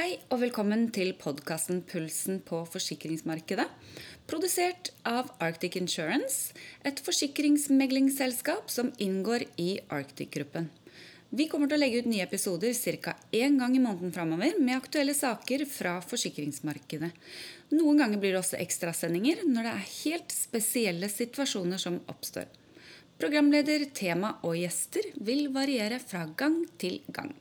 Hei og velkommen til podkasten 'Pulsen på forsikringsmarkedet'. Produsert av Arctic Insurance, et forsikringsmeglingsselskap som inngår i Arctic-gruppen. Vi kommer til å legge ut nye episoder ca. én gang i måneden framover med aktuelle saker fra forsikringsmarkedet. Noen ganger blir det også ekstrasendinger når det er helt spesielle situasjoner som oppstår. Programleder, tema og gjester vil variere fra gang til gang.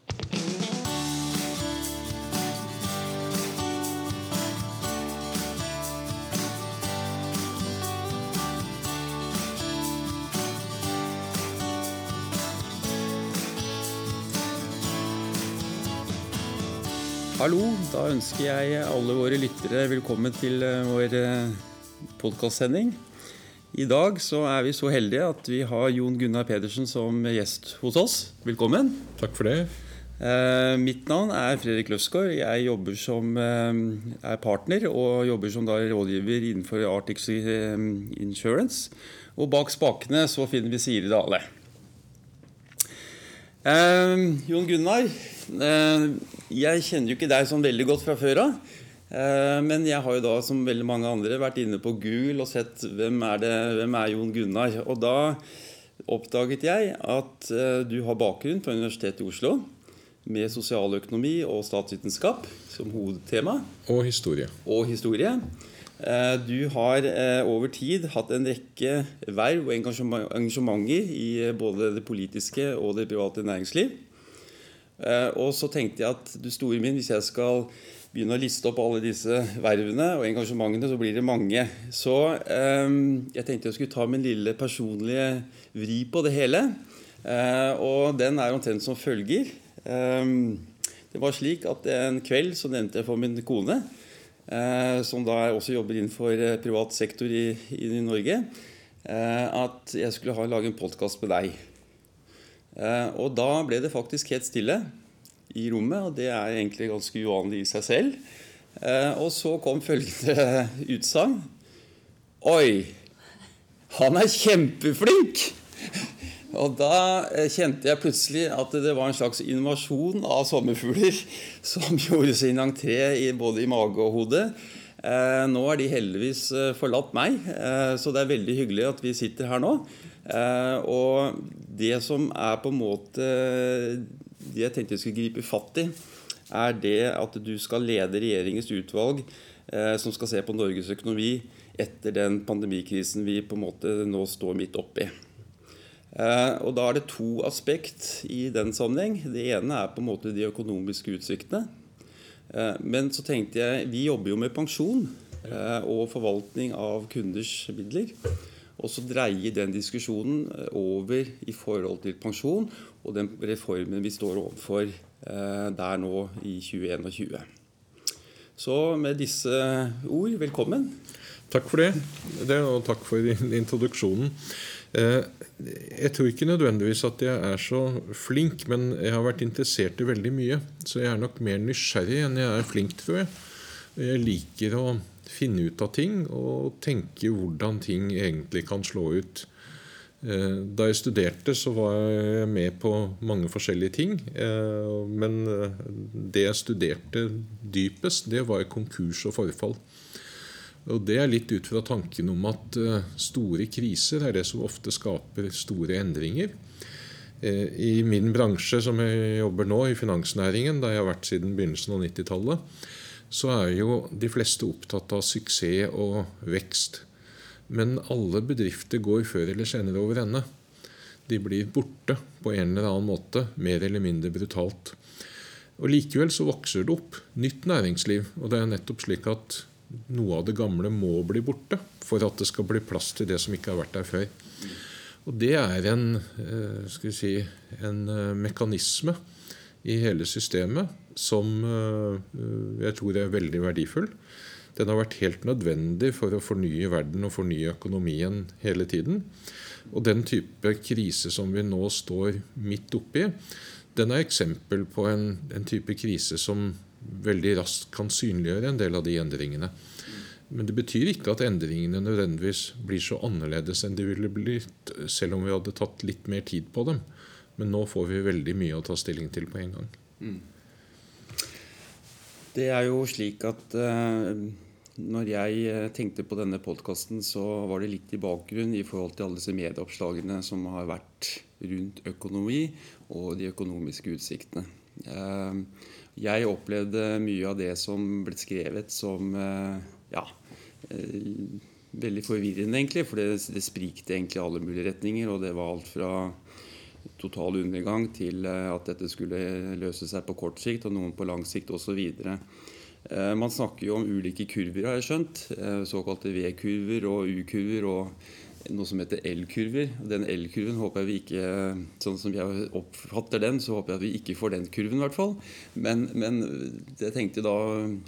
Hallo, da ønsker jeg alle våre lyttere velkommen til eh, vår podkastsending. I dag så er vi så heldige at vi har Jon Gunnar Pedersen som gjest hos oss. Velkommen. Takk for det. Eh, mitt navn er Fredrik Løsgaard. Jeg jobber som eh, er partner og jobber som da rådgiver innenfor Arctic eh, Insurance. Og bak spakene så finner vi Siri Dale. Eh, Jon Gunnar, eh, jeg kjenner jo ikke deg sånn veldig godt fra før av. Eh, men jeg har jo da, som veldig mange andre, vært inne på Google og sett hvem er, det, hvem er Jon Gunnar. Og da oppdaget jeg at eh, du har bakgrunn fra Universitetet i Oslo med sosialøkonomi og statsvitenskap som hovedtema. Og historie. Og historie. Eh, Du har eh, over tid hatt en rekke verv og engasjementer i eh, både det politiske og det private næringsliv. Og så tenkte jeg at du store min, hvis jeg skal begynne å liste opp alle disse vervene og engasjementene, så blir det mange. Så jeg tenkte jeg skulle ta min lille personlige vri på det hele. Og den er omtrent som følger. Det var slik at en kveld så nevnte jeg for min kone, som da også jobber innenfor eh, privat sektor i, i Norge, eh, at jeg skulle ha, lage en podkast med deg. Eh, Og da ble det faktisk helt stille i rommet, og det er egentlig ganske uvanlig i seg selv. Eh, Og så kom følgende utsagn. Oi, han er kjempeflink! Og da eh, kjente jeg plutselig at det var en slags invasjon av sommerfugler som gjorde sin entré både i mage og hode. Eh, nå har de heldigvis eh, forlatt meg, så det er veldig hyggelig at vi sitter her nå. Og det som er på en måte Det jeg tenkte jeg skulle gripe fatt i, er det at du skal lede regjeringens utvalg som skal se på Norges økonomi etter den pandemikrisen vi på en måte nå står midt oppi. Eh, og Da er det to aspekt i den sammenheng. Det ene er på en måte de økonomiske utsiktene. Eh, Men så tenkte jeg Vi jobber jo med pensjon eh, og forvaltning av kunders midler. Og så dreier den diskusjonen over i forhold til pensjon og den reformen vi står overfor der nå i 2021. Så med disse ord, velkommen. Takk for det, det og takk for in- introduksjonen. Eh, Jeg tror ikke nødvendigvis at jeg er så flink, men jeg har vært interessert i veldig mye. Så jeg er nok mer nysgjerrig enn jeg er flink, tror jeg. Jeg liker å finne ut av ting og tenke hvordan ting egentlig kan slå ut. Eh, Da jeg studerte, så var jeg med på mange forskjellige ting. eh, Men det jeg studerte dypest, det var konkurs og forfall. Og Det er litt ut fra tanken om at eh, store kriser er det som ofte skaper store endringer. Eh, I min bransje, som jeg jobber nå, i finansnæringen, der jeg har vært siden begynnelsen av 90-tallet, så er jo de fleste opptatt av suksess og vekst. Men alle bedrifter går før eller senere over ende. De blir borte på en eller annen måte, mer eller mindre brutalt. Og Likevel så vokser det opp nytt næringsliv. Og det er nettopp slik at noe av det gamle må bli borte for at det skal bli plass til det som ikke har vært der før. Og det er en, eh, si, en eh, mekanisme i hele systemet som eh, jeg tror er veldig verdifull. Den har vært helt nødvendig for å fornye verden og fornye økonomien hele tiden. Og den type krise som vi nå står midt oppi, den er eksempel på en, en type krise som veldig raskt kan synliggjøre en del av de endringene. Men det betyr ikke at endringene nødvendigvis blir så annerledes enn de ville blitt selv om vi hadde tatt litt mer tid på dem. Men nå får vi veldig mye å ta stilling til på en gang. Det er jo slik at uh, når jeg eh, tenkte på denne podkasten, så var det litt i bakgrunn i forhold til alle disse medieoppslagene som har vært rundt økonomi og de økonomiske utsiktene. Uh, jeg opplevde mye av det som ble skrevet som uh, ja, veldig forvirrende, egentlig. For det, det sprikte egentlig alle mulige retninger. Og det var alt fra total undergang til eh, at dette skulle løse seg på kort sikt og noen på lang sikt osv. Eh, man snakker jo om ulike kurver, har jeg skjønt. Eh, såkalte V-kurver og U-kurver og noe som heter L-kurver. Den L-kurven håper jeg vi ikke Sånn som jeg oppfatter den, så håper jeg at vi ikke får den kurven, i hvert fall. Men, men jeg tenkte da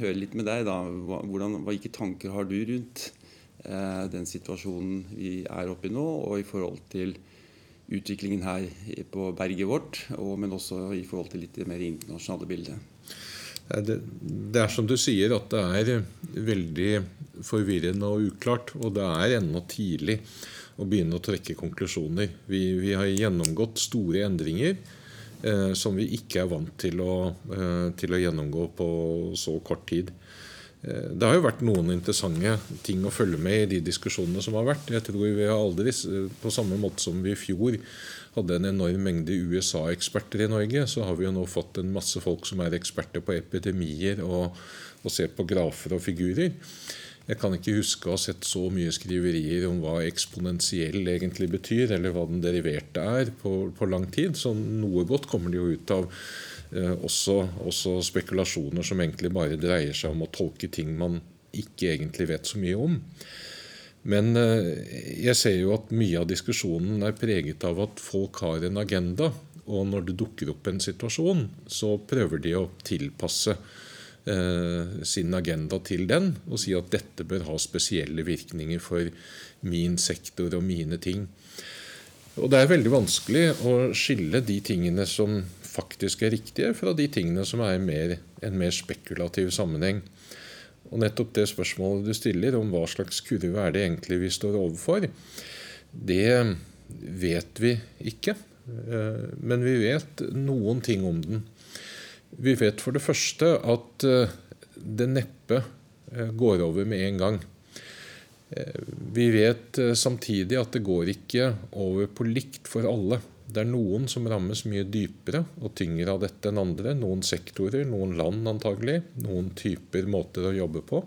høre litt med deg, da. Hvordan, hvilke tanker har du rundt eh, den situasjonen vi er oppe i nå, og i forhold til utviklingen her på berget vårt, og, men også i forhold til litt mer internasjonale bildet. Det, det, er som du sier, at det er veldig forvirrende og uklart. Og det er ennå tidlig å begynne å trekke konklusjoner. Vi, vi har gjennomgått store endringer eh, som vi ikke er vant til å, eh, til å gjennomgå på så kort tid. Eh, det har jo vært noen interessante ting å følge med i de diskusjonene som har vært. Jeg tror vi har aldri, På samme måte som vi i fjor hadde en enorm mengde USA-eksperter i Norge, så har vi jo nå fått en masse folk som er eksperter på epidemier og, og ser på grafer og figurer. Jeg kan ikke huske å ha sett så mye skriverier om hva eksponentiell egentlig betyr, eller hva den deriverte er, på, på lang tid. Så noe godt kommer det jo ut av Eh, også, også, spekulasjoner som egentlig bare dreier seg om å tolke ting man ikke egentlig vet så mye om. Men eh, jeg ser jo at mye av diskusjonen er preget av at folk har en agenda. Og når det dukker opp en situasjon, så prøver de å tilpasse sin agenda til den og si at dette bør ha spesielle virkninger for min sektor og mine ting. Og det er veldig vanskelig å skille de tingene som faktisk er riktige, fra de tingene som er mer, en mer spekulativ sammenheng. Og nettopp det spørsmålet du stiller om hva slags kurve er det egentlig vi står overfor, det vet vi ikke. Eh, men vi vet noen ting om den. Vi vet for det første at eh, det neppe eh, går over med en gang. Vi vet samtidig at det går ikke over på likt for alle. Det er noen som rammes mye dypere og tyngre av dette enn andre. Noen sektorer, noen land antagelig, noen typer måter å jobbe på.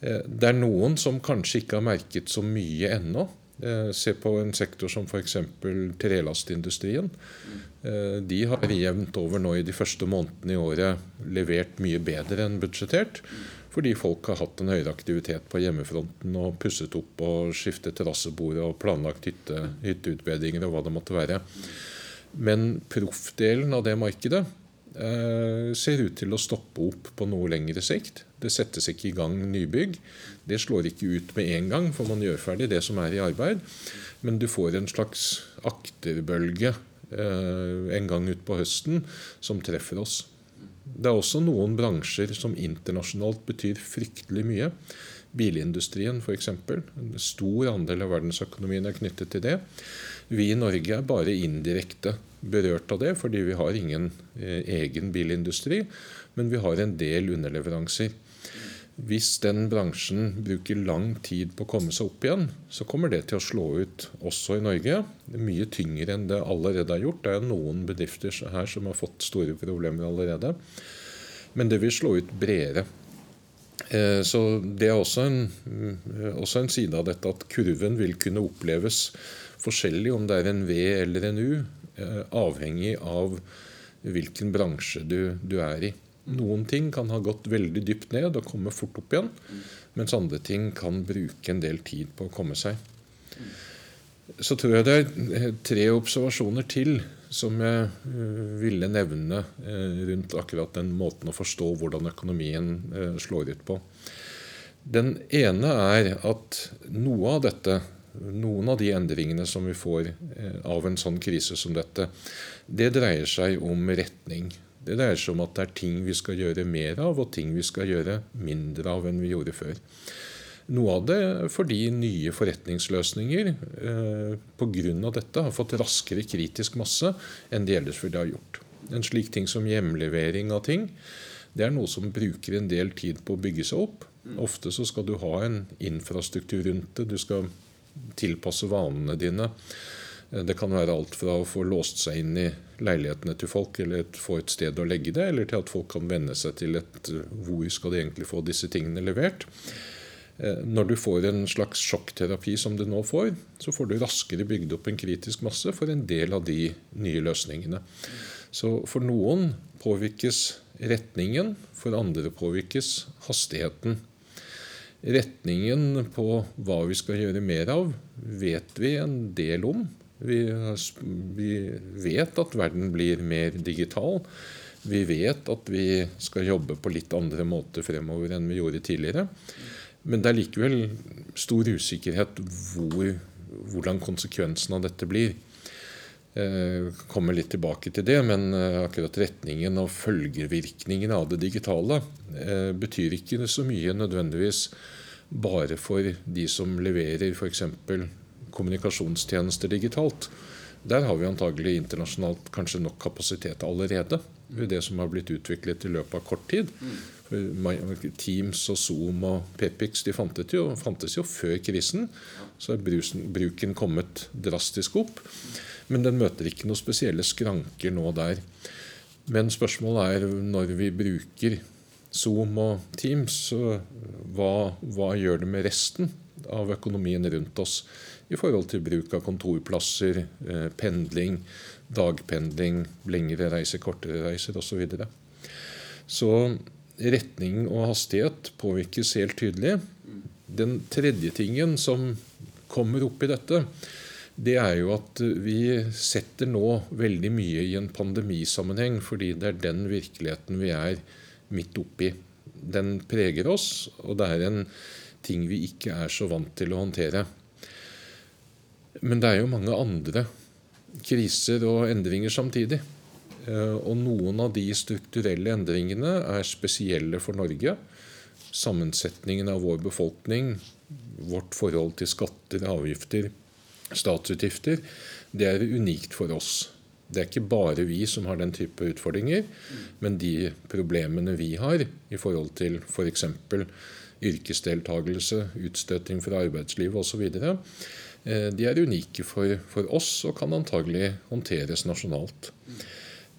Eh, det er noen som kanskje ikke har merket så mye ennå. Eh, se på en sektor som f.eks. trelastindustrien. Eh, de har jevnt over nå i de første månedene i året levert mye bedre enn budsjettert fordi folk har hatt en høyere aktivitet på hjemmefronten og pusset opp og skiftet terrassebord og planlagt hytte, hytteutbedringer og hva det måtte være. Men proffdelen av det markedet eh, ser ut til å stoppe opp på noe lengre sikt. Det settes ikke i gang nybygg. Det slår ikke ut med en gang, for man gjør ferdig det som er i arbeid. Men du får en slags akterbølge eh, en gang utpå høsten som treffer oss. Det er også noen bransjer som internasjonalt betyr fryktelig mye. Bilindustrien f.eks. En stor andel av verdensøkonomien er knyttet til det. Vi i Norge er bare indirekte berørt av det, fordi vi har ingen eh, egen bilindustri. Men vi har en del underleveranser. Hvis den bransjen bruker lang tid på å komme seg opp igjen, så kommer det til å slå ut også i Norge. Mye tyngre enn det allerede er gjort. Det er noen bedrifter her som har fått store problemer allerede. Men det vil slå ut bredere. Eh, så Det er også en, også en side av dette at kurven vil kunne oppleves forskjellig om det er en V eller en U, eh, avhengig av hvilken bransje du, du er i. Noen ting kan ha gått veldig dypt ned og komme fort opp igjen. Mens andre ting kan bruke en del tid på å komme seg. Så tror jeg det er tre observasjoner til som jeg eh, ville nevne eh, rundt akkurat den måten å forstå hvordan økonomien eh, slår ut på. Den ene er at noe av dette, noen av de endringene som vi får av en sånn krise som dette, det dreier seg om retning. Det dreier seg om at det er ting vi skal gjøre mer av, og ting vi skal gjøre mindre av enn vi gjorde før. Noe av det fordi nye forretningsløsninger eh, pga. dette har fått raskere kritisk masse enn de ellers ville ha gjort. En slik ting som hjemlevering av ting, det er noe som bruker en del tid på å bygge seg opp. Ofte så skal du ha en infrastruktur rundt det. Du skal tilpasse vanene dine. Det kan være alt fra å få låst seg inn i leilighetene til folk, eller få et sted å legge det, eller til at folk kan venne seg til et hvor skal de egentlig få disse tingene levert. Eh, når du får en slags sjokkterapi som du nå får, så får du raskere bygd opp en kritisk masse for en del av de nye løsningene. Så for noen påvirkes retningen, for andre påvirkes hastigheten. Retningen på hva vi skal gjøre mer av, vet vi en del om. Vi, vi, vet at verden blir mer digital. Vi vet at vi skal jobbe på litt andre måter fremover enn vi gjorde tidligere. Men det er likevel stor usikkerhet hvor, hvordan konsekvensen av dette blir. Jeg kommer litt tilbake til det, men eh, akkurat retningen og følgevirkningene av det digitale eh, betyr ikke så mye nødvendigvis bare for de som leverer f.eks. kommunikasjonstjenester digitalt. Der har vi antagelig internasjonalt kanskje nok kapasitet allerede. Ved Det som har blitt utviklet i løpet av kort tid. Teams og Zoom og Pepix de fantes jo, fantes jo før krisen. Så er bruken kommet drastisk opp. Men den møter ikke noen spesielle skranker nå der. Men spørsmålet er når vi bruker Zoom og Teams, hva, hva gjør det med resten av økonomien rundt oss i forhold til bruk av kontorplasser, eh, pendling, dagpendling, lengre reiser, kortere reiser osv. Så, så retning og hastighet påvirkes helt tydelig. Den tredje tingen som kommer opp i dette, det er jo at vi setter nå veldig mye i en pandemisammenheng, fordi det er den virkeligheten vi er midt oppi. Den preger oss, og det er en ting vi ikke er så vant til å håndtere. Men det er jo mange andre kriser og endringer samtidig. Eh, og noen av de strukturelle endringene er spesielle for Norge. Sammensetningen av vår befolkning, vårt forhold til skatter, avgifter, statsutgifter, det er unikt for oss. Det er ikke bare vi som har den type utfordringer, men de problemene vi har i forhold til f.eks. For yrkesdeltagelse, utstøting fra arbeidslivet osv., de er unike for, for, oss og kan antagelig håndteres nasjonalt.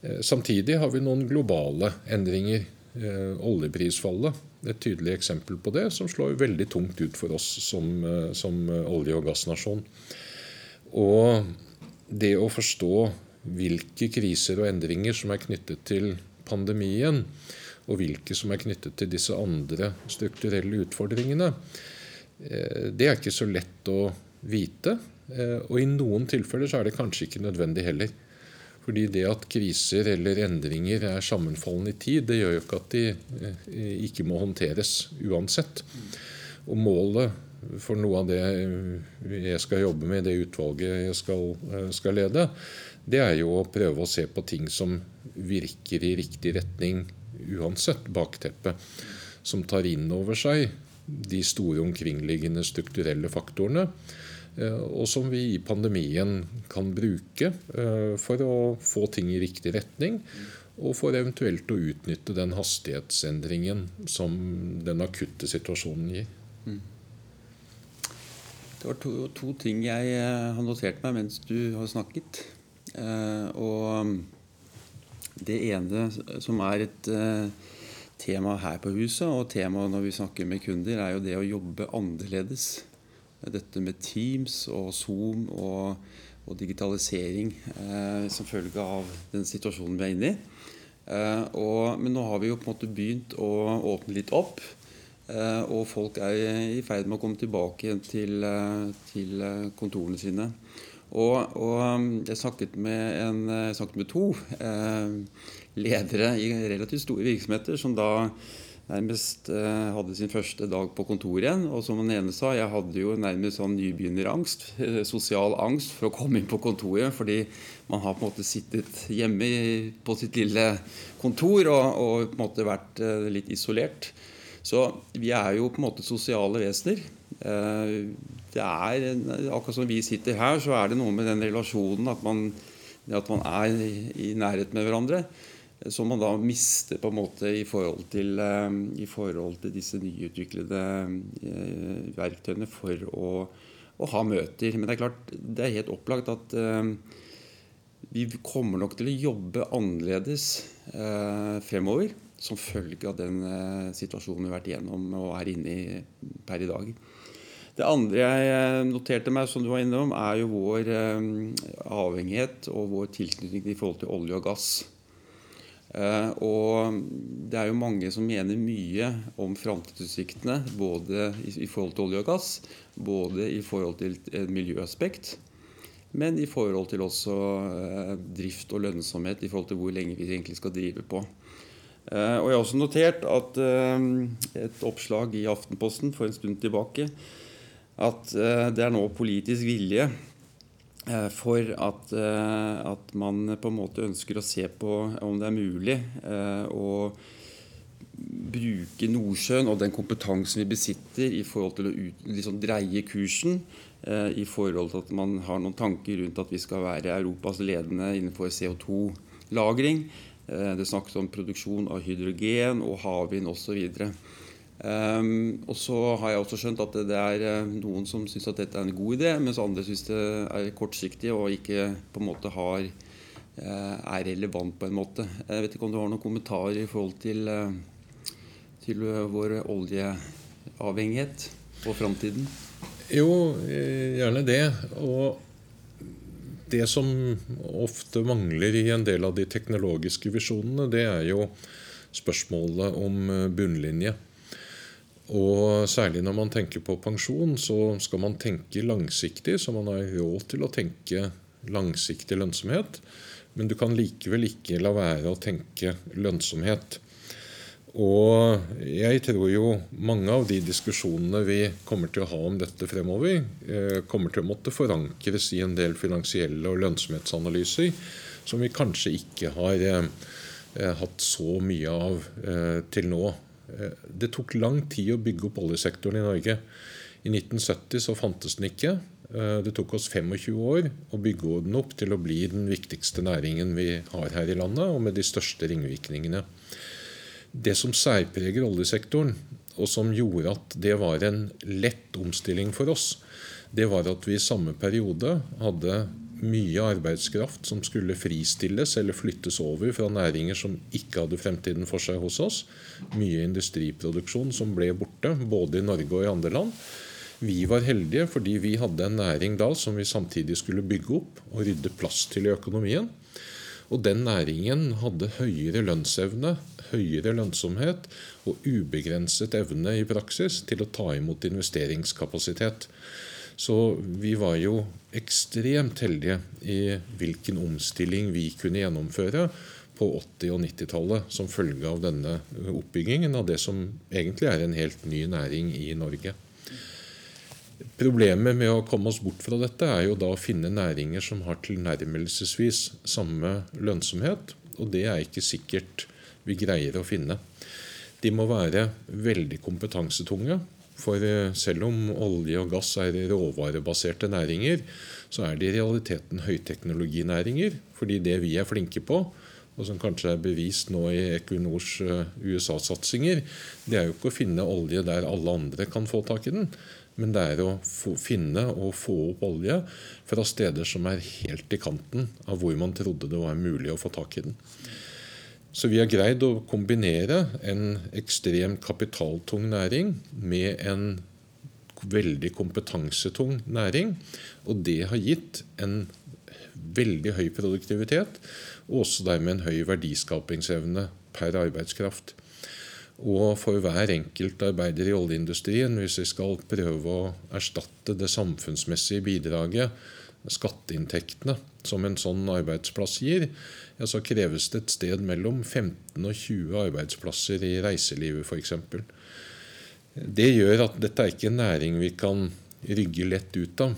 Eh, samtidig har vi noen globale endringer. Eh, oljeprisfallet et tydelig eksempel på det, som slår veldig tungt ut for oss som, som olje- og gassnasjon. Og det å forstå hvilke kriser og endringer som er knyttet til pandemien, og hvilke som er knyttet til disse andre strukturelle utfordringene, eh, det er ikke så lett å vite. Eh, og i noen tilfeller så er det kanskje ikke nødvendig heller. Fordi det at kriser eller endringer er sammenfallende i tid, det gjør jo ikke at de eh, ikke må håndteres uansett. Og målet for noe av det jeg skal jobbe med i det utvalget jeg skal, skal lede, det er jo å prøve å se på ting som virker i riktig retning uansett bakteppet. Som tar inn over seg de store omkringliggende strukturelle faktorene. Eh, og som vi i pandemien kan bruke eh, for å få ting i riktig retning. Og for eventuelt å utnytte den hastighetsendringen som den akutte situasjonen gir. Mm. Det var to, to, ting jeg eh, har notert meg mens du har snakket. Og det ene som er et tema her på huset, og tema når vi snakker med kunder, er jo det å jobbe annerledes. Dette med Teams og Zoom og, og digitalisering eh, som følge av den situasjonen vi er inne i. Eh, og, men nå har vi jo på en måte begynt å åpne litt opp. Eh, og folk er i ferd med å komme tilbake igjen til, eh, til kontorene sine. Og, og, um, jeg snakket en, jeg snakket med to eh, ledere i relativt store virksomheter som da nærmest eh, hadde sin første dag på kontoret igjen. Og som den ene sa, jeg hadde jo nærmest sånn nybegynnerangst, eh, sosial angst for å komme inn på kontoret. Fordi man har på en måte sittet hjemme på sitt lille kontor og, og på en måte vært eh, litt isolert. Så vi er jo på en måte sosiale vesener. Eh, det er, Akkurat som vi sitter her, så er det noe med den relasjonen at man, at man er i nærhet med hverandre. Som man da mister på en måte i forhold til, i forhold til disse nyutviklede verktøyene for å, å, ha møter. Men det er klart, det er helt opplagt at vi kommer nok til å jobbe annerledes fremover som følge av den situasjonen vi har vært igjennom og er inne i per i dag. Det andre jeg eh, noterte meg, som du var innom, er jo vår eh, avhengighet og vår tilknytning i forhold til olje og gass. Eh, og det er jo mange som mener mye om framtidsutsiktene både i forhold til olje og gass, både i forhold til et miljøaspekt, men i forhold til også drift og lønnsomhet i forhold til hvor lenge vi egentlig skal drive på. Og Jeg har også notert at et oppslag i Aftenposten for en stund tilbake at eh, det er nå politisk vilje eh, for at, eh, at, man på en måte ønsker å se på om det er mulig å bruke Nordsjøen og den kompetansen vi besitter i forhold til å ut, liksom dreie kursen. I forhold til at man har noen tanker rundt at vi skal være Europas ledende innenfor CO2-lagring. Det snakkes om produksjon av hydrogen og havvind osv. Um, og så har jeg også skjønt at det, er eh, noen som syns at dette er en god idé, mens andre syns det er kortsiktig og ikke på en måte har, uh, er relevant på en måte. Jeg vet ikke om du har noen kommentarer i forhold til, uh, til vår oljeavhengighet og framtiden? Jo, gjerne det. Og det som ofte mangler i en del av de teknologiske visjonene, det er jo spørsmålet om bunnlinje. Og særlig når man tenker på pensjon, så skal man tenke langsiktig, så man har råd til å tenke langsiktig lønnsomhet. Men du kan likevel ikke la være å tenke lønnsomhet. Og jeg tror jo mange av de diskusjonene vi kommer til å ha om dette fremover, eh, kommer til å måtte forankres i en del finansielle og lønnsomhetsanalyser som vi kanskje ikke har eh, hatt så mye av eh, til nå. Eh, det tok lang tid å bygge opp oljesektoren i Norge. I 1970 så fantes den ikke. Eh, det tok oss 25 år å bygge den opp til å bli den viktigste næringen vi har her i landet, og med de største ringvirkningene. Det som særpreger oljesektoren, og som gjorde at det var en lett omstilling for oss, det var at vi i samme periode hadde mye arbeidskraft som skulle fristilles eller flyttes over fra næringer som ikke hadde fremtiden for seg hos oss. Mye industriproduksjon som ble borte, både i Norge og i andre land. Vi var heldige fordi vi hadde en næring da som vi samtidig skulle bygge opp og rydde plass til i økonomien. Og den næringen hadde høyere lønnsevne, høyere lønnsomhet og ubegrenset evne i praksis til å ta imot investeringskapasitet. Så vi var jo ekstremt heldige i hvilken omstilling vi kunne gjennomføre på 80- og 90-tallet som følge av denne oppbyggingen av det som egentlig er en helt ny næring i Norge. Problemet med å komme oss bort fra dette er jo da å finne næringer som har tilnærmelsesvis samme lønnsomhet, og det er ikke sikkert vi greier å finne. De må være veldig kompetansetunge. For eh, selv om olje og gass er råvarebaserte næringer, så er det i realiteten høyteknologinæringer. Fordi det vi er flinke på, og som kanskje er bevist nå i Equinors eh, USA-satsinger, det er jo ikke å finne olje der alle andre kan få tak i den. Men det er å finne og få opp olje fra steder som er helt i kanten av hvor man trodde det var mulig å få tak i den. Så vi har greid å kombinere en ekstremt kapitaltung næring med en veldig kompetansetung næring. Og det har gitt en veldig høy produktivitet, og også dermed en høy verdiskapingsevne per arbeidskraft. Og for hver enkelt arbeider i oljeindustrien, hvis vi skal prøve å erstatte det samfunnsmessige bidraget, skatteinntektene, som en sånn arbeidsplass gir, ja, så kreves det et sted mellom 15 og 20 arbeidsplasser i reiselivet f.eks. Det gjør at dette er ikke en næring vi kan rygge lett ut av.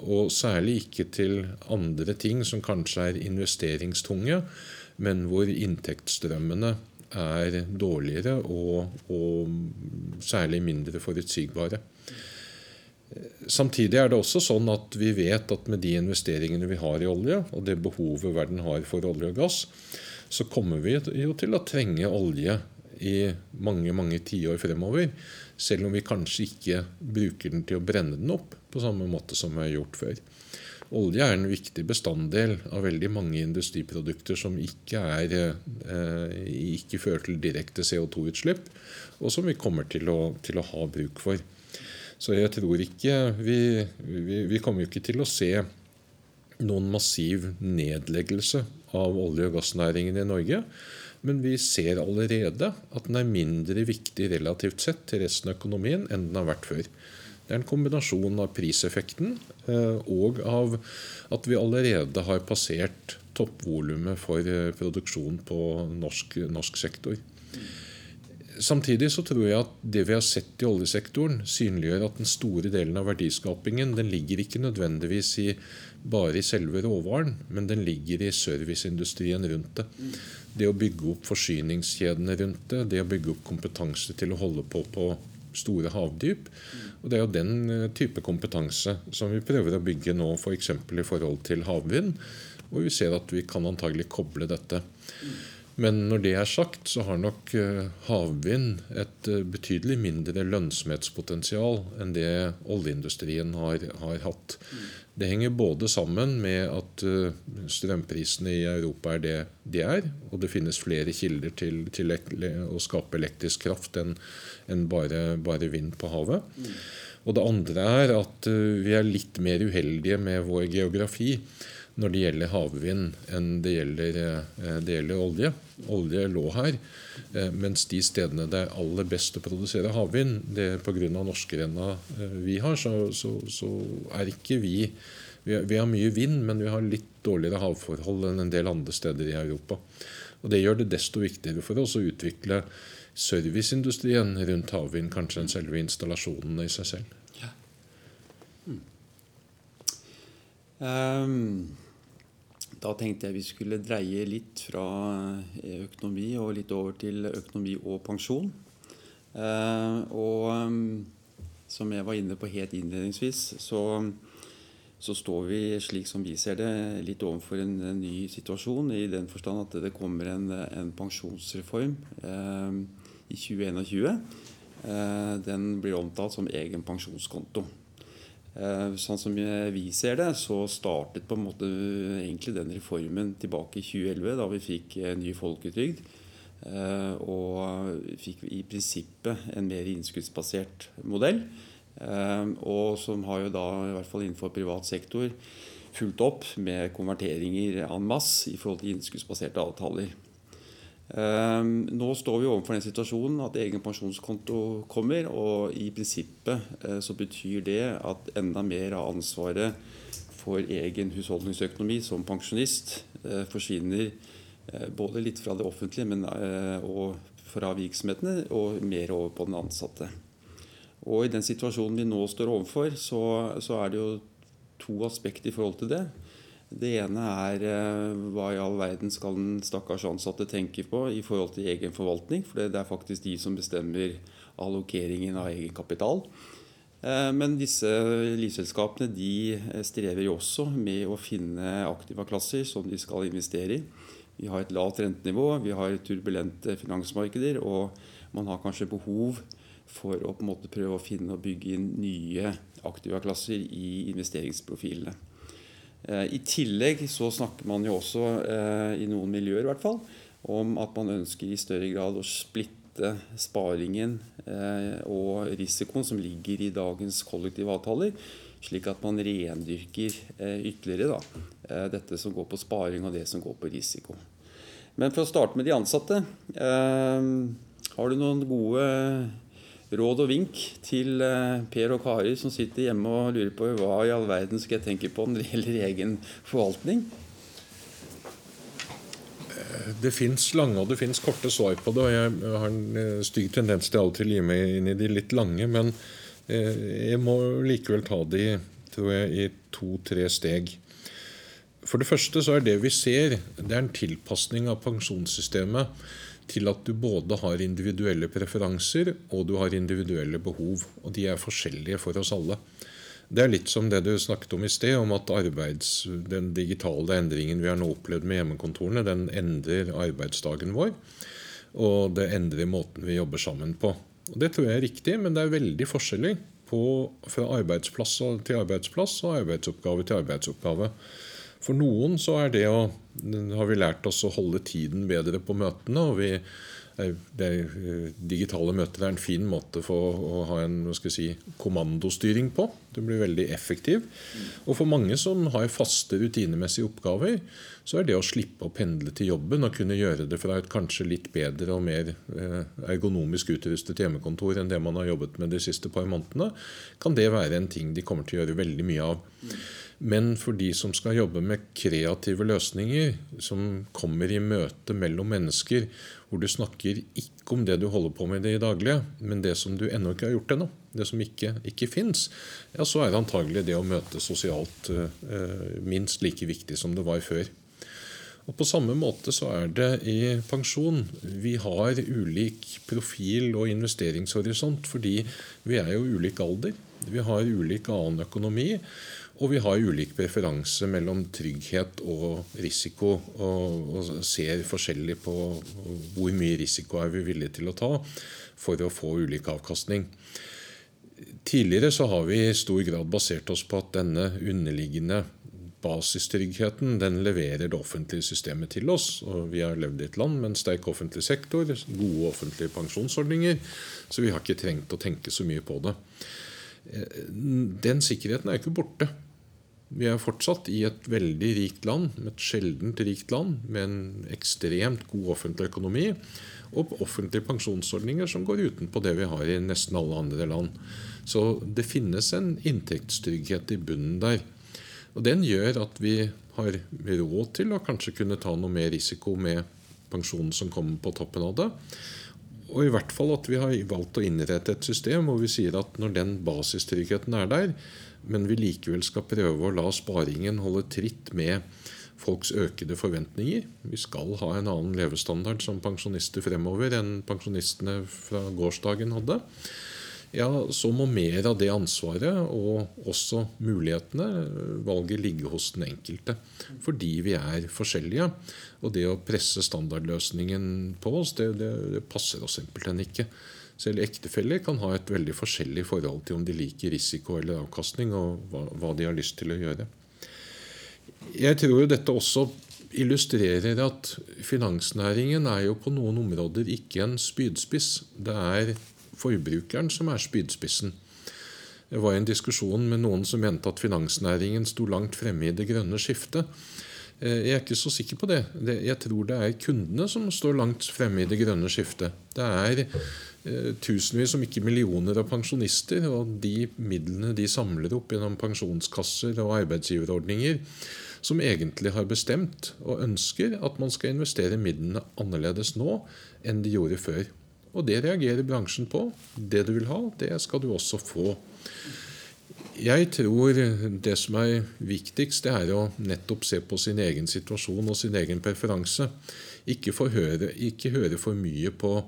Og særlig ikke til andre ting som kanskje er investeringstunge, men hvor inntektsstrømmene er dårligere og, og særlig mindre forutsigbare. Samtidig er det også sånn at vi vet at med de investeringene vi har i olje, og det behovet verden har for olje og gass, så kommer vi jo til å trenge olje i mange mange tiår fremover. Selv om vi kanskje ikke bruker den til å brenne den opp på samme måte som vi har gjort før. Olje er en viktig bestanddel av veldig mange industriprodukter som ikke, er, eh, ikke fører til direkte CO2-utslipp, og som vi kommer til å, til å, ha bruk for. Så jeg tror ikke vi, vi, vi kommer ikke til å se noen massiv nedleggelse av olje- og gassnæringen i Norge. Men vi ser allerede at den er mindre viktig relativt sett til resten av økonomien enn den har vært før. Det er en kombinasjon av priseffekten eh, og av at vi allerede har passert toppvolumet for eh, produksjon på norsk, norsk sektor. Samtidig så tror jeg at det vi har sett i oljesektoren, synliggjør at den store delen av verdiskapingen den ligger ikke nødvendigvis i, bare i selve råvaren, men den ligger i serviceindustrien rundt det. Det å bygge opp forsyningskjedene rundt det, det å bygge opp kompetanse til å holde på på store havdyp. Og Det er jo den eh, type kompetanse som vi prøver å bygge nå, f.eks. For i forhold til havvind. Og vi ser at vi kan antagelig koble dette. Men når det er sagt, så har nok eh, havvind et eh, betydelig mindre lønnsomhetspotensial enn det oljeindustrien har, har hatt. Det henger både sammen med at eh, strømprisene i Europa er det de er, og det finnes flere kilder til, til å skape elektrisk kraft enn en bare, bare, vind på havet. Og det andre er at vi er litt mer uheldige med vår geografi når det gjelder havvind, enn det gjelder, eh, det gjelder olje. Olje lå her. Eh, mens de stedene det er aller best å produsere havvind, det pga. norskerenna eh, vi har, så, så, så, er ikke vi vi har mye vind, men vi har litt dårligere havforhold enn en del andre steder i Europa. Og Det gjør det desto viktigere for oss å utvikle serviceindustrien rundt havvind kanskje enn selve installasjonene i seg selv. Ja. Hmm. Um, da tenkte jeg vi skulle dreie litt fra eh, økonomi og litt over til økonomi og pensjon. Eh, og mm, som jeg var inne på helt innledningsvis, så, så står vi, slik som vi ser det, litt overfor en, en ny situasjon. I den forstand at det kommer en, en pensjonsreform eh, i 2021. Eh, den blir omtalt som egen pensjonskonto. Eh, sånn som vi ser det, så startet på en måte egentlig den reformen tilbake i 2011, da vi fikk ny folketrygd. Eh, og fikk i prinsippet en mer innskuddsbasert modell. Eh, og som har jo da, i hvert fall innenfor privat sektor, fulgt opp med konverteringer en masse i forhold til innskuddsbaserte avtaler. Ehm, nå står vi overfor den situasjonen at egen pensjonskonto kommer. Og i prinsippet eh, så betyr det at enda mer av ansvaret for egen husholdningsøkonomi som pensjonist eh, forsvinner eh, både litt fra det offentlige men, og fra virksomhetene, og mer over på den ansatte. Og i den situasjonen vi nå står overfor, så, så er det jo to aspekter i forhold til det. Det ene er eh, hva i all verden skal den stakkars ansatte tenke på i forhold til egen forvaltning. For det er faktisk de som bestemmer allokeringen av egen kapital. Eh, men disse livselskapene de eh, strever jo også med å finne aktiva klasser som de skal investere i. Vi har et lavt rentenivå, vi har turbulente finansmarkeder, og man har kanskje behov for å på en måte prøve å finne og bygge inn nye aktiva klasser i investeringsprofilene. Eh, I tillegg så snakker man jo også, eh, i noen miljøer i hvert fall, om at man ønsker i større grad å splitte sparingen eh, og risikoen som ligger i dagens kollektive avtaler, slik at man rendyrker ytterligere da, dette som går på sparing og det som går på risiko. Men for å starte med de ansatte. Har du noen gode råd og vink til eh, Per og Kari som sitter hjemme og lurer på hva i all verden skal jeg tenke på når det gjelder egen forvaltning? Eh, det fins lange og det fins korte svar på det. og Jeg har en eh, stygg tendens til alltid å meg inn i de litt lange. Men jeg må likevel ta de tror jeg, i to-tre steg. For det første så er det vi ser, det er en tilpasning av pensjonssystemet til at du både har individuelle preferanser og du har individuelle behov. Og de er forskjellige for oss alle. Det er litt som det du snakket om i sted, om at arbeids, den digitale endringen vi har nå opplevd med hjemmekontorene, den endrer arbeidsdagen vår. Og det endrer måten vi jobber sammen på. Og Det tror jeg er riktig, men det er veldig forskjeller på, fra arbeidsplass til arbeidsplass og arbeidsoppgave til arbeidsoppgave. For noen så er det å, har vi lært oss å holde tiden bedre på møtene. og vi det er, eh, digitale møter er en fin måte for å ha en si, kommandostyring på. Du blir veldig effektiv. Og for mange som har faste, rutinemessige oppgaver, så er det å slippe å pendle til jobben og kunne gjøre det fra et kanskje litt bedre og mer eh, ergonomisk utrustet hjemmekontor enn det man har jobbet med de siste par månedene, kan det være en ting de kommer til å gjøre veldig mye av. Men for de som skal jobbe med kreative løsninger, som kommer i møte mellom mennesker, hvor du snakker ikke om det du holder på med i det daglige, men det som du ennå ikke har gjort ennå, det som ikke, ikke fins, ja, så er det antagelig det å møte sosialt eh, minst like viktig som det var før. Og På samme måte så er det i pensjon. Vi har ulik profil og investeringshorisont fordi vi er jo ulik alder. Vi har ulik annen økonomi. Og vi har ulik preferanse mellom trygghet og risiko, og, og, ser forskjellig på hvor mye risiko er vi villige til å ta for å få ulik avkastning. Tidligere så har vi i stor grad basert oss på at denne underliggende basistryggheten den leverer det offentlige systemet til oss. og Vi har levd i et land med en sterk offentlig sektor, gode offentlige pensjonsordninger, så vi har ikke trengt å tenke så mye på det. Den sikkerheten er ikke borte. Vi er fortsatt i et veldig rikt land, et sjeldent rikt land, med en ekstremt god offentlig økonomi og offentlige pensjonsordninger som går utenpå det vi har i nesten alle andre land. Så det finnes en inntektstrygghet i bunnen der. Og Den gjør at vi har råd til å kanskje kunne ta noe mer risiko med pensjonen som kommer på toppen av det. Og i hvert fall at vi har valgt å innrette et system hvor vi sier at når den basistryggheten er der, men vi likevel skal prøve å la sparingen holde tritt med folks økede forventninger. Vi skal ha en annen levestandard som pensjonister fremover enn pensjonistene fra gårsdagen hadde. Ja, så må mer av det ansvaret og også mulighetene, valget, ligge hos den enkelte. Fordi vi er forskjellige. Og det å presse standardløsningen på oss, det, det, det passer oss simpelthen ikke. Selv ektefeller kan ha et veldig forskjellig forhold til om de liker risiko eller avkastning, og hva, hva de har lyst til å gjøre. Jeg tror jo dette også illustrerer at finansnæringen er jo på noen områder ikke en spydspiss. Det er forbrukeren som er spydspissen. Det var en diskusjon med noen som mente at finansnæringen sto langt fremme i det grønne skiftet. Eh, jeg er ikke så sikker på det. Jeg tror det er kundene som står langt fremme i det grønne skiftet. Det er Eh, tusenvis, om ikke millioner av pensjonister. Og de midlene de samler opp gjennom pensjonskasser og arbeidsgiverordninger, som egentlig har bestemt og ønsker at man skal investere midlene annerledes nå enn de gjorde før. Og det reagerer bransjen på. Det du vil ha, det skal du også få. Jeg tror det som er viktigst, det er å nettopp se på sin egen situasjon og sin egen preferanse. Ikke, høre, ikke høre for mye på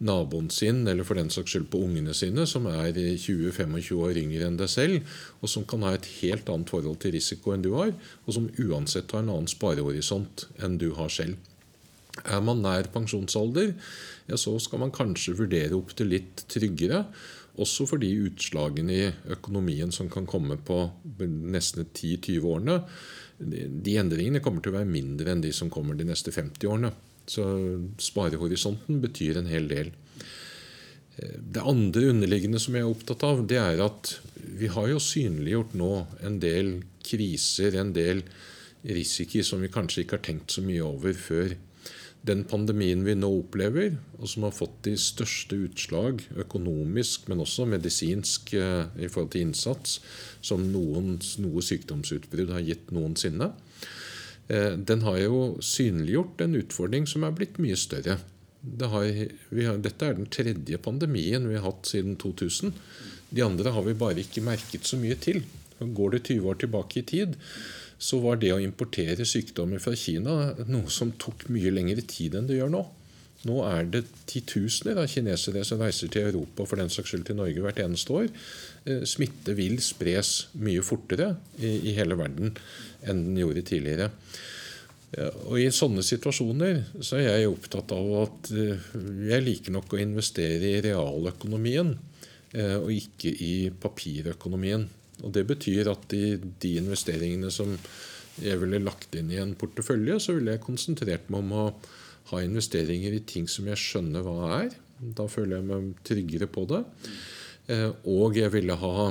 naboen sin, eller for den saks skyld på ungene sine, som er 20-25 år yngre enn deg selv, og som kan ha et helt annet forhold til risiko enn du har, og som uansett har en annen sparehorisont enn du har selv. Er man nær pensjonsalder, ja, så skal man kanskje vurdere opp til litt tryggere. Også for de utslagene i økonomien som kan komme på nesten 10-20 årene. De endringene kommer til å være mindre enn de som kommer de neste 50 årene. Så sparehorisonten betyr en hel del. Det andre underliggende som jeg er opptatt av, det er at vi har jo synliggjort nå en del kriser, en del risikoer som vi kanskje ikke har tenkt så mye over før. Den pandemien vi nå opplever, og som har fått de største utslag økonomisk, men også medisinsk eh, i forhold til innsats, som noen, noe sykdomsutbrudd har gitt noensinne, Eh, den har jo synliggjort en utfordring som er blitt mye større. Det har, har, dette er den tredje pandemien vi har hatt siden 2000. De andre har vi bare ikke merket så mye til. Går det 20 år tilbake i tid, så var det å importere sykdommer fra Kina noe som tok mye lengre tid enn det gjør nå. Nå er det titusener av kinesere som reiser til Europa for den saks skyld til Norge hvert eneste år. Eh, smitte vil spres mye fortere i, hele verden enn den gjorde tidligere. Og I sånne situasjoner så er jeg opptatt av at eh, jeg liker nok å investere i realøkonomien eh, og ikke i papirøkonomien. Og Det betyr at i de investeringene som jeg ville lagt inn i en portefølje, så ville jeg konsentrert meg om å ha investeringer i ting som jeg skjønner hva er. Da føler jeg meg tryggere på det. Eh, og jeg ville ha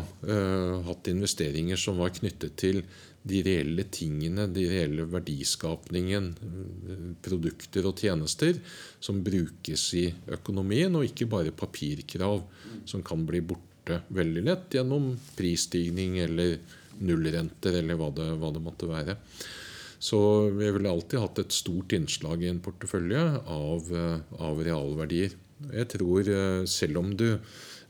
hatt investeringer som var knyttet til de reelle tingene, de reelle verdiskapningen, produkter og tjenester som brukes i økonomien, og ikke bare papirkrav som kan bli borte veldig lett gjennom prisstigning eller nullrenter eller hva det, hva det måtte være. Så jeg ville alltid hatt et stort innslag i en portefølje av, av realverdier. Jeg tror, selv om du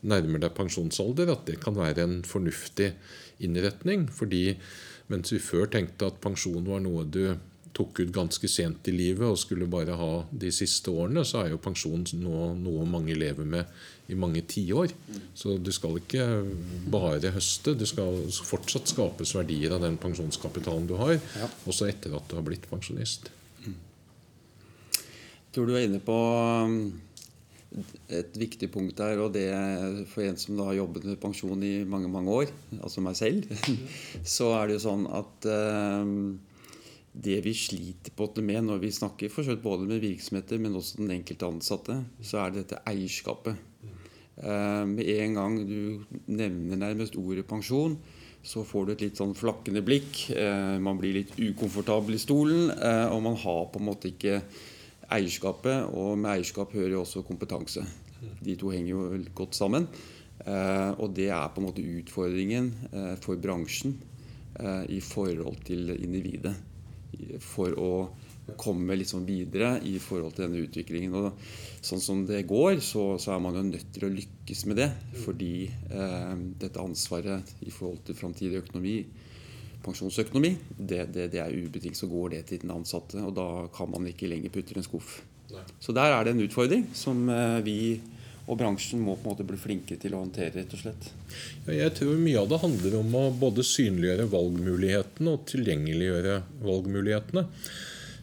nærmer deg pensjonsalder, at det kan være en fornuftig innretning. fordi mens vi før tenkte at pensjon var noe du tok ut ganske sent i livet og skulle bare ha de siste årene, så er jo pensjon noe, noe mange lever med i mange tiår. Så du skal ikke bare høste. Det skal fortsatt skapes verdier av den pensjonskapitalen du har, ja. også etter at du har blitt pensjonist. Jeg tror du er inne på um, et viktig punkt der, og det for en som da har jobbet med pensjon i mange mange år, altså meg selv, så er det jo sånn at uh, det vi sliter på med når vi snakker for både med virksomheter, men også den enkelte ansatte, så er det dette eierskapet. Uh, med en gang du nevner nærmest ordet pensjon, så får du et litt sånn flakkende blikk. Uh, man blir litt ukomfortabel i stolen, og man har på en måte ikke eierskapet, og med eierskap hører jo også kompetanse. De to henger jo godt sammen. Eh, og det er på en måte utfordringen eh, for bransjen eh, i forhold til individet. For å komme liksom videre i forhold til denne utviklingen. Og sånn som det går, så, så er man jo nødt til å lykkes med det. Fordi eh, dette ansvaret i forhold til framtidig økonomi pensjonsøkonomi, det, det, det er ubetinget så går det til den ansatte. Og da kan man ikke lenger putte i en skuff. Nei. Så der er det en utfordring som eh, vi og bransjen må på en måte bli flinkere til å håndtere. rett og slett. Ja, jeg tror mye av det handler om å både synliggjøre valgmulighetene og tilgjengeliggjøre valgmulighetene.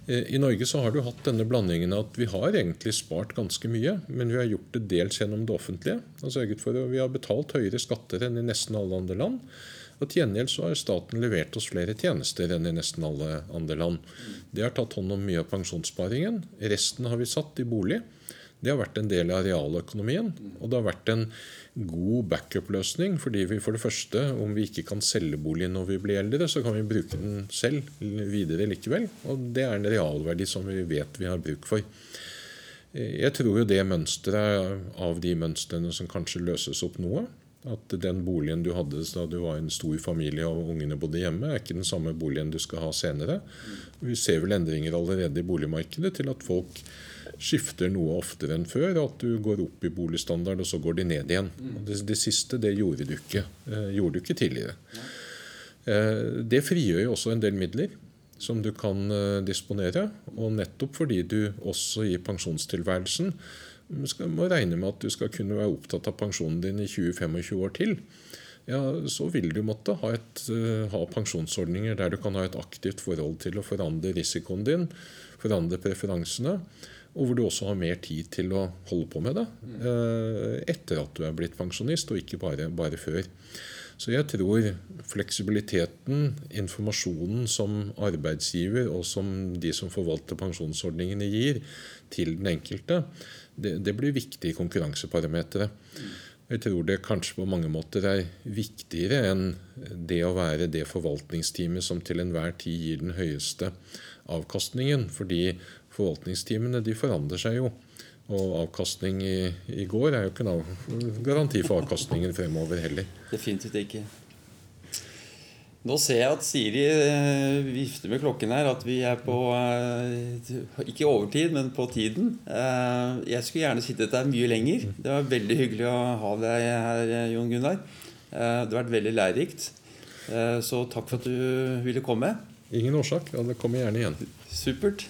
Eh, I Norge så har du hatt denne blandingen at vi har egentlig spart ganske mye, men vi har gjort det dels gjennom det offentlige. og for at Vi har betalt høyere skatter enn i nesten alle andre land. Og Til gjengjeld så har staten levert oss flere tjenester enn i nesten alle andre land. Det har tatt hånd om mye av pensjonssparingen. Resten har vi satt i bolig. Det har vært en del av realøkonomien. Og det har vært en god backup-løsning. Fordi vi for det første, om vi ikke kan selge boligen når vi blir eldre, så kan vi bruke den selv videre likevel. Og det er en realverdi som vi vet vi har bruk for. Jeg tror jo det mønsteret av de mønstrene som kanskje løses opp noe, at den boligen du hadde da du var en stor familie og ungene bodde hjemme, er ikke den samme boligen du skal ha senere. Vi ser vel endringer allerede i boligmarkedet til at folk skifter noe oftere enn før. At du går opp i boligstandard, og så går de ned igjen. Det, det, siste det gjorde du ikke, eh, gjorde du ikke tidligere. Eh, det frigjør jo også en del midler som du kan eh, disponere. Og nettopp fordi du også i pensjonstilværelsen skal, må regne med at du skal kunne være opptatt av pensjonen din i 20-25 år til, ja, så vil du måtte ha, et, ha, pensjonsordninger der du kan ha et aktivt forhold til å forandre risikoen din, forandre preferansene, og hvor du også har mer tid til å holde på med det uh, etter at du er blitt pensjonist, og ikke bare, bare før. Så jeg tror fleksibiliteten, informasjonen som arbeidsgiver og som de som forvalter pensjonsordningene gir til den enkelte, det, det blir viktige konkurranseparametere. Jeg tror det kanskje på mange måter er viktigere enn det å være det forvaltningsteamet som til enhver tid gir den høyeste avkastningen. Fordi forvaltningsteamene de forandrer seg jo. Og avkastning i, i går er jo ikke en garanti for avkastningen fremover heller. Definitivt ikke. Nå ser jeg at Siri eh, vifter med klokken her, at vi er på eh, Ikke overtid, men på tiden. Eh, jeg skulle gjerne sittet der mye lenger. Det var veldig hyggelig å ha deg her, Jon Gunnar. Det har vært veldig lærerikt. Så takk for at du ville komme. Ingen årsak. Ja, kommer gjerne igjen. Supert.